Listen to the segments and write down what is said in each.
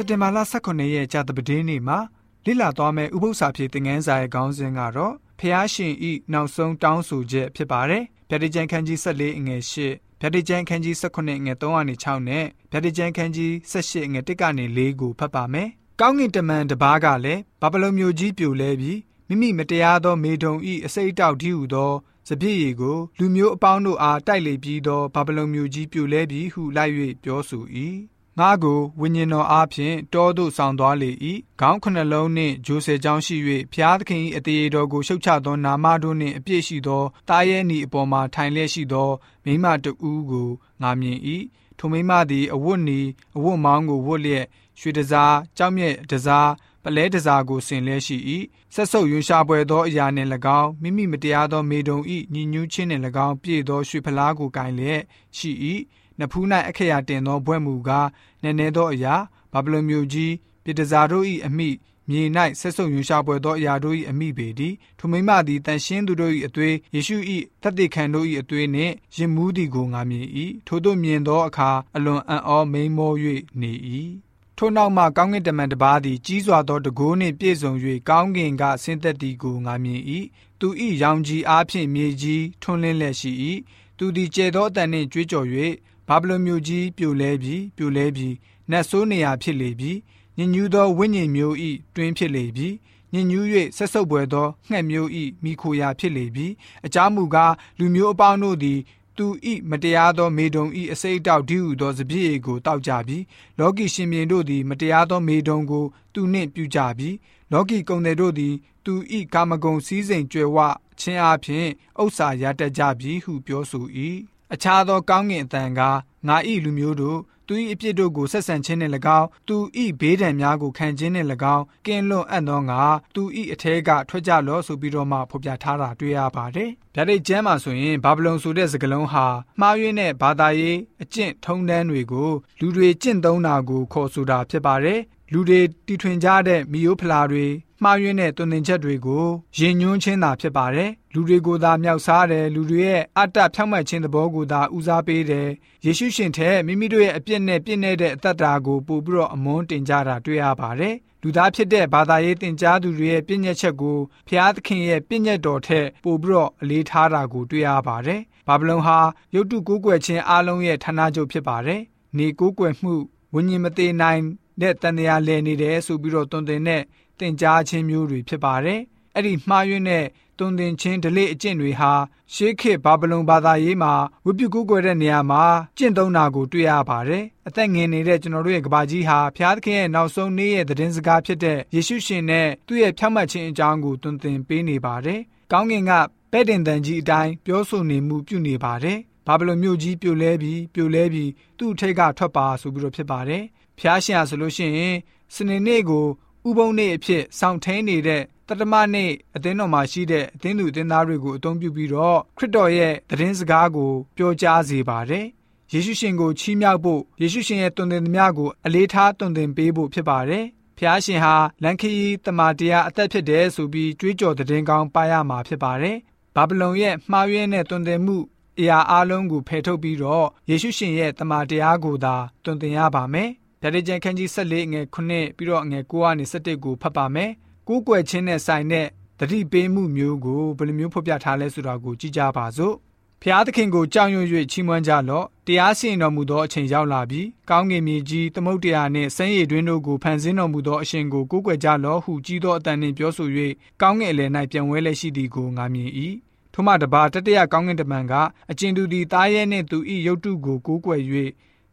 က်တင်ဘာလ18ရက်ကြာတပတေးနေ့မှာလိလာသွားမဲ့ဥပု္ပ္ပစာဖြစ်တဲ့ငန်းစာရဲ့ခေါင်းစဉ်ကတော့ဖျားရှင်ဤနောက်ဆုံးတောင်းဆိုချက်ဖြစ်ပါတယ်။ဗျာဒိတ်ကျန်ခန်းကြီး14အငယ်8ဗျာဒိတ်ကျန်ခန်းကြီး18အငယ်3ကနေ6နဲ့ဗျာဒိတ်ကျန်ခန်းကြီး18အငယ်1ကနေ4ကိုဖတ်ပါမယ်။ကောင်းကင်တမန်တပားကလည်းဘာဗလုန်မြို့ကြီးပြိုလဲပြီးမိမိမတရားသောမေထုံဤအစိတ်တောက်ဒီဟုသောစပြည့်ရီကိုလူမျိုးအပေါင်းတို့အားတိုက်လေပြီးသောဘာဗလုန်မြို့ကြီးပြိုလဲပြီးဟုလိုက်၍ပြောဆို၏ ငါကိုဝိညာဉ်တော်အားဖြင့်တောသို့ဆောင်သွားလေ၏ခေါင်းခုနှလုံးနှင့်ဂျိုဆယ်ချောင်းရှိ၍ဖျားသခင်၏အသေးတော်ကိုရှုတ်ချသောနာမတို့နှင့်အပြည့်ရှိသောတားရဲနီအပေါ်မှာထိုင်လျက်ရှိသောမိမတဦးကိုငါမြင်၏ထိုမိမသည်အဝတ်နီအဝတ်မောင်းကိုဝတ်လျက်ရွှေတစားကြောက်မြက်တစားပလဲတစားကိုဆင်လဲရှိ၏ဆက်ဆုပ်ရွှေရှာပွဲသောအရာနှင့်၎င်းမိမိမတရားသောမေတုံ၏ညီညူးခြင်းနှင့်၎င်းပြည့်သောရွှေဖလားကိုကင်လျက်ရှိ၏ နဖူး၌အခရာတင်သောဘွဲ့မူကားနည်းနည်းသောအရာဘာဗလုန်မြို့ကြီးပြည်တစားတို့၏အမိမြေ၌ဆက်ဆုပ်ရွှေရှာပွဲသောအရာတို့၏အမိပေသည်ထိုမိမသည်တန်ရှင်းသူတို့၏အသွေးယေရှု၏တသက်ခံတို့၏အသွေးနှင့်ရင်မူးသည်ကိုငါမြင်၏ထို့သို့မြင်သောအခါအလွန်အံ့ဩမိန်မော၍နေ၏ထိုနောက်မှကောင်းကင်တမန်တစ်ပါးသည်ကြီးစွာသောတကိုးနှင့်ပြည့်စုံ၍ကောင်းကင်ကဆင်းသက်သည်ကိုငါမြင်၏သူ၏ရောင်ကြီးအားဖြင့်မြေကြီးထွန်းလင်းလျက်ရှိ၏သူသည်ကျဲသောအတန်နှင့်ကြွေးကြော်၍ ဘာဗလုန်မြို့ကြီးပြိုလဲပြီးပြိုလဲပြီးနတ်ဆိုးနေရာဖြစ်လေပြီးညဉ့်ညူးသောဝိညာဉ်မျိုးဤတွင်ဖြစ်လေပြီးညဉ့်ညူး၍ဆက်ဆုပ်ပွဲသောငှက်မျိုးဤမိခိုရာဖြစ်လေပြီးအကြောင်းမူကားလူမျိုးအပေါင်းတို့သည်သူဤမတရားသောမေတုံဤအစိတ်တောက်ဒီဟုသောစပြည့်ကိုတောက်ကြပြီးလောကီရှင်ပြန်တို့သည်မတရားသောမေတုံကိုသူနှင့်ပြုကြပြီးလောကီကုံတွေတို့သည်သူဤကာမဂုဏ်စည်းစိမ်ကြွယ်ဝခြင်းအပြင်ဥစ္စာရတတ်ကြပြီဟုပြောဆို၏ အခြားသောကောင်းကင်အတန်ကငါဤလူမျိုးတို့သူ၏အပြစ်တို့ကိုဆက်ဆံခြင်းနှင့်၎င်းသူ၏ဘေးဒဏ်များကိုခံခြင်းနှင့်၎င်းကင်းလွတ်အပ်သောငါသူ၏အထဲကထွက်ကြလော့ဆိုပြီးတော့မှဖော်ပြထားတာတွေ့ရပါတယ်။ဗျာဒိတ်ကျမ်းမှာဆိုရင်ဘာဗလုန်ဆိုတဲ့စကားလုံးဟာမှားယွင်းတဲ့ဘာသာရေးအကျင့်ထုံးတမ်းတွေကိုလူတွေကျင့်သုံးတာကိုခေါ်ဆိုတာဖြစ်ပါတယ်။လူတွေတီထွင်ကြတဲ့မီယိုဖလာတွေ မှားယွင်းတဲ့တွင်တင်ချက်တွေကိုယဉ်ညွှန်းခြင်းသာဖြစ်ပါတယ်လူတွေကိုသာမြောက်စားတယ်လူတွေရဲ့အတ္တဖြောင့်မတ်ခြင်းသဘောကိုသာဦးစားပေးတယ်ယေရှုရှင်ထဲမိမိတို့ရဲ့အပြစ်နဲ့ပြည့်နေတဲ့အတ္တကိုပို့ပြီးတော့အမွန်းတင်ကြတာတွေ့ရပါတယ်လူသားဖြစ်တဲ့ဘာသာရေးသင်ကြားသူတွေရဲ့ပြည့်ညက်ချက်ကိုဖျားသခင်ရဲ့ပြည့်ညက်တော်ထက်ပို့ပြီးတော့အလေးထားတာကိုတွေ့ရပါတယ်ဘာဗလုန်ဟာရုတ်တုကိုးကွယ်ခြင်းအလုံးရဲ့ဌာနချုပ်ဖြစ်ပါတယ်နေကိုးကွယ်မှုဝိညာဉ်မသေးနိုင်တဲ့တန်တရားလည်နေတယ်ဆိုပြီးတော့တွင်တင်တဲ့ သင်ကြားခြင်းမျိုးတွေဖြစ်ပါတယ်။အဲ့ဒီမှားယွင်းတဲ့တွင်တင်ခြင်းဒလိအကျင့်တွေဟာရှေးခေတ်ဘာဗလုန်ဘာသာရေးမှာဝိပုကူးကွယ်တဲ့နေရာမှာကျင့်သုံးတာကိုတွေ့ရပါတယ်။အသက်ငယ်နေတဲ့ကျွန်တော်တို့ရဲ့ကဘာကြီးဟာဖျားသခင်ရဲ့နောက်ဆုံးနေ့ရဲ့သတင်းစကားဖြစ်တဲ့ယေရှုရှင်နဲ့သူ့ရဲ့ဖြောင့်မတ်ခြင်းအကြောင်းကိုတွင်တင်ပေးနေပါတယ်။ကောင်းကင်ကပဲ့တင်တန်ကြီးအတိုင်းပြောဆိုနေမှုပြုနေပါတယ်။ဘာဗလုန်မြို့ကြီးပြိုလဲပြီးပြိုလဲပြီးသူ့ထိတ်ကထွက်ပါဆိုပြီးတော့ဖြစ်ပါတယ်။ဖျားရှင်ဟာဆိုလို့ရှိရင်စနေနေ့ကို ဥပုံနေ့အဖြစ်ဆောင်ထင်းနေတဲ့တတမနေ့အသင်းတော်မှာရှိတဲ့အသင်းသူအသင်းသားတွေကိုအသုံးပြုပြီးတော့ခရစ်တော်ရဲ့သတင်းစကားကိုပြောကြားစေပါတယ်။ယေရှုရှင်ကိုချီးမြှောက်ဖို့ယေရှုရှင်ရဲ့တုန်တင်သမျှကိုအလေးထားတုန်တင်ပေးဖို့ဖြစ်ပါတယ်။ဖျားရှင်ဟာလန်ခီတမာတရားအသက်ဖြစ်တယ်ဆိုပြီးကြွေးကြော်တဲ့ကောင်းပါရမှာဖြစ်ပါတယ်။ဘာဗလုန်ရဲ့မှားယွင်းတဲ့တုန်တင်မှုအရာအလုံးကိုဖယ်ထုတ်ပြီးတော့ယေရှုရှင်ရဲ့တမန်တရားကိုသာတွင်တင်ရပါမယ်။ ဓာတ်ကြံခန်းကြီး14ငွေ9ပြီးတော့ငွေ9ကနေ17ကိုဖတ်ပါမယ်။ကိုးကွယ်ခြင်းနဲ့ဆိုင်တဲ့တတိပေးမှုမျိုးကိုဘယ်လိုမျိုးဖော်ပြထားလဲဆိုတာကိုကြည့်ကြပါစို့။ဖျားသခင်ကိုကြောက်ရွံ့၍ချီးမွမ်းကြလော့။တရားစီရင်တော်မူသောအချိန်ရောက်လာပြီ။ကောင်းကင်မြေကြီးသမုတ်တရားနှင့်ဆင်းရဲတွင်တို့ကိုဖန်ဆင်းတော်မူသောအရှင်ကိုကိုးကွယ်ကြလော့ဟုကြီးသောအတန်နှင့်ပြောဆို၍ကောင်းကင်အလယ်၌ပြန်ဝဲလက်ရှိသည်ကိုငါမြင်၏။ထို့မှတပါတတရကောင်းကင်တမန်ကအကျဉ်သူသည်တားရဲနှင့်သူ၏ရုပ်တုကိုကိုးကွယ်၍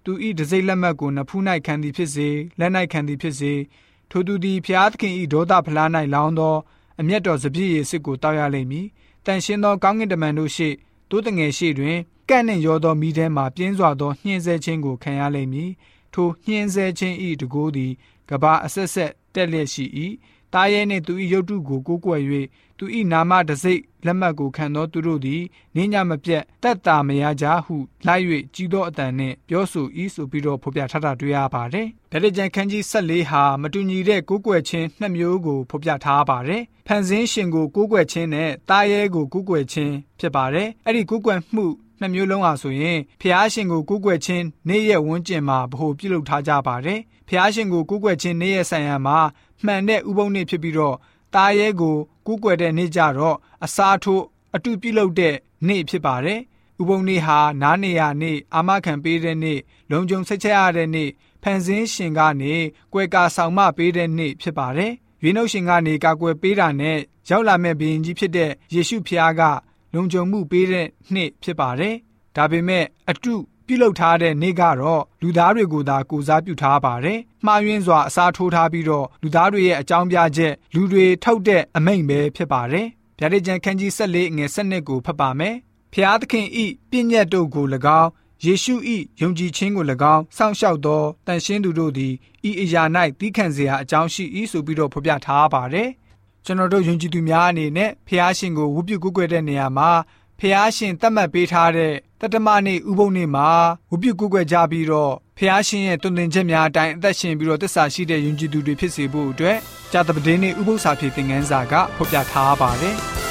သူ၏တစိမ့်လက်မှတ်ကိုနဖူး၌ခံသည်ဖြစ်စေလက်၌ခံသည်ဖြစ်စေထိုသူသည်ဖျားသခင်၏ဒေါသဖလား၌လောင်းသောအမျက်တော်စပြည့်ရည်စစ်ကိုတောက်ရလိမ့်မည်တန်ရှင်းသောကောင်းကင်တမန်တို့ရှေ့တိုးတငယ်ရှေ့တွင်ကန့်နှင့်ရောသောမိထဲမှပြင်းစွာသောနှင်းဆဲခြင်းကိုခံရလိမ့်မည်ထိုနှင်းဆဲခြင်း၏တကိုးသည်ကဘာအဆက်ဆက်တက်လျက်ရှိ၏ တားရဲနှင့်သူ၏ရုပ်တုကိုကိုးကွယ်၍သူ၏နာမတစိ့လက်မှတ်ကိုခံသောသူတို့သည်နင်းညမပြတ်တက်တာမရကြဟုလိုက်၍ကြီးသောအတန်နှင့်ပြောဆို၏ဆိုပြီးတော့ဖော်ပြထားတာတွေ့ရပါတယ်။ဗေဒကြံခန်းကြီး14ဟာမတူညီတဲ့ကိုးကွယ်ခြင်းနှစ်မျိုးကိုဖော်ပြထားပါတယ်။ဖန်ဆင်းရှင်ကိုကိုးကွယ်ခြင်းနဲ့တားရဲကိုကိုးကွယ်ခြင်းဖြစ်ပါတယ်။အဲ့ဒီကိုးကွယ်မှုနှစ်မျိုးလုံးဟာဆိုရင်ဖျားရှင်ကိုကိုးကွယ်ခြင်းနေ့ရက်ဝန်းကျင်မှာဗဟိုပြုလုပ်ထားကြပါတယ်။ဖဖျားရှင်ကိုကိုးကွယ်ခြင်းနေ့ရက်ဆိုင်ရာမှာ မှန်တဲ့ဥပုံနေ့ဖြစ်ပြီးတော့တာရဲကိုကိုးကွယ်တဲ့နေ့ကြတော့အစားထိုးအတူပြုလုပ်တဲ့နေ့ဖြစ်ပါတယ်။ဥပုံနေ့ဟာနားနေရနေ့အာမခံပေးတဲ့နေ့လုံခြုံစိတ်ချရတဲ့နေ့ဖန်ဆင်းရှင်ကနေကွယ်ကာဆောင်မပေးတဲ့နေ့ဖြစ်ပါတယ်။ရွေးနှုတ်ရှင်ကနေကာကွယ်ပေးတာနဲ့ရောက်လာမဲ့ဘုရင်ကြီးဖြစ်တဲ့ယေရှုဖျားကလုံခြုံမှုပေးတဲ့နှစ်ဖြစ်ပါတယ်။ဒါပေမဲ့အတု ပြုလုပ်ထားတဲ့နေ့ကတော့လူသားတွေကိုသာကိုစားပြုထားပါတယ်။မှားယွင်းစွာအစားထိုးထားပြီးတော့လူသားတွေရဲ့အကြောင်းပြချက်လူတွေထုတ်တဲ့အမိန့်ပဲဖြစ်ပါတယ်။ဗျာဒိတ်ကျန်ခန်းကြီး၁၄ငွေ၁၂ကိုဖတ်ပါမယ်။ဖျားသခင်ဤပြည့်ညတ်တို့ကို၎င်းယေရှု၏ယုံကြည်ခြင်းကို၎င်းစောင့်ရှောက်သောတန်ရှင်းသူတို့သည်ဤအရာ၌သီးခံစရာအကြောင်းရှိ၏ဆိုပြီးတော့ဖော်ပြထားပါတယ်။ကျွန်တော်တို့ယုံကြည်သူများအနေနဲ့ဖះရှင်ကိုဝုပြုကုကွယ်တဲ့နေရာမှာ ဖះရှင်သတ်မှတ်ပေးထားတဲ့တတမနေ့ဥပုံနေ့မှာဝုပြုကုကွယ်ကြပြီးတော့ဖះရှင်ရဲ့တုန်တင်ချက်များအတိုင်းအသက်ရှင်ပြီးတော့တစ္ဆာရှိတဲ့ယုံကြည်သူတွေဖြစ်စေဖို့အတွက်ဂျာတပဒင်းနေ့ဥပုသ္စာဖြစ်တဲ့ငန်းစာကဖော်ပြထားပါတယ်။